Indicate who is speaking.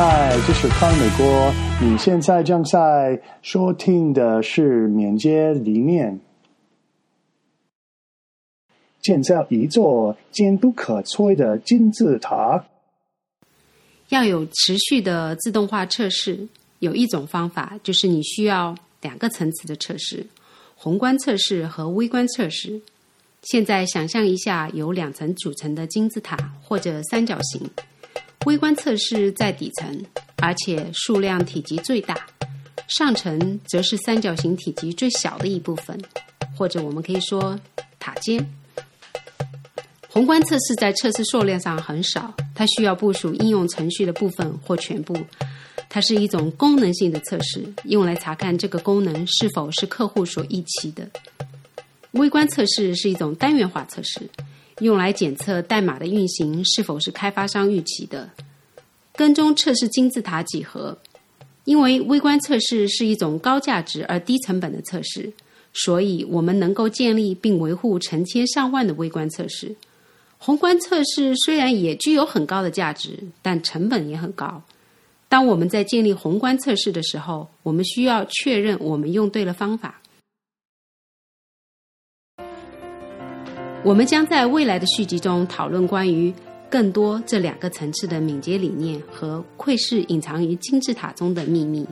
Speaker 1: 嗨，这是康美国。你现在正在收听的是免接理念，建造一座坚不可摧的金字塔。
Speaker 2: 要有持续的自动化测试，有一种方法就是你需要两个层次的测试：宏观测试和微观测试。现在想象一下，由两层组成的金字塔或者三角形。微观测试在底层，而且数量体积最大；上层则是三角形体积最小的一部分，或者我们可以说塔尖。宏观测试在测试数量上很少，它需要部署应用程序的部分或全部。它是一种功能性的测试，用来查看这个功能是否是客户所预期的。微观测试是一种单元化测试。用来检测代码的运行是否是开发商预期的。跟踪测试金字塔几何，因为微观测试是一种高价值而低成本的测试，所以我们能够建立并维护成千上万的微观测试。宏观测试虽然也具有很高的价值，但成本也很高。当我们在建立宏观测试的时候，我们需要确认我们用对了方法。我们将在未来的续集中讨论关于更多这两个层次的敏捷理念和窥视隐藏于金字塔中的秘密。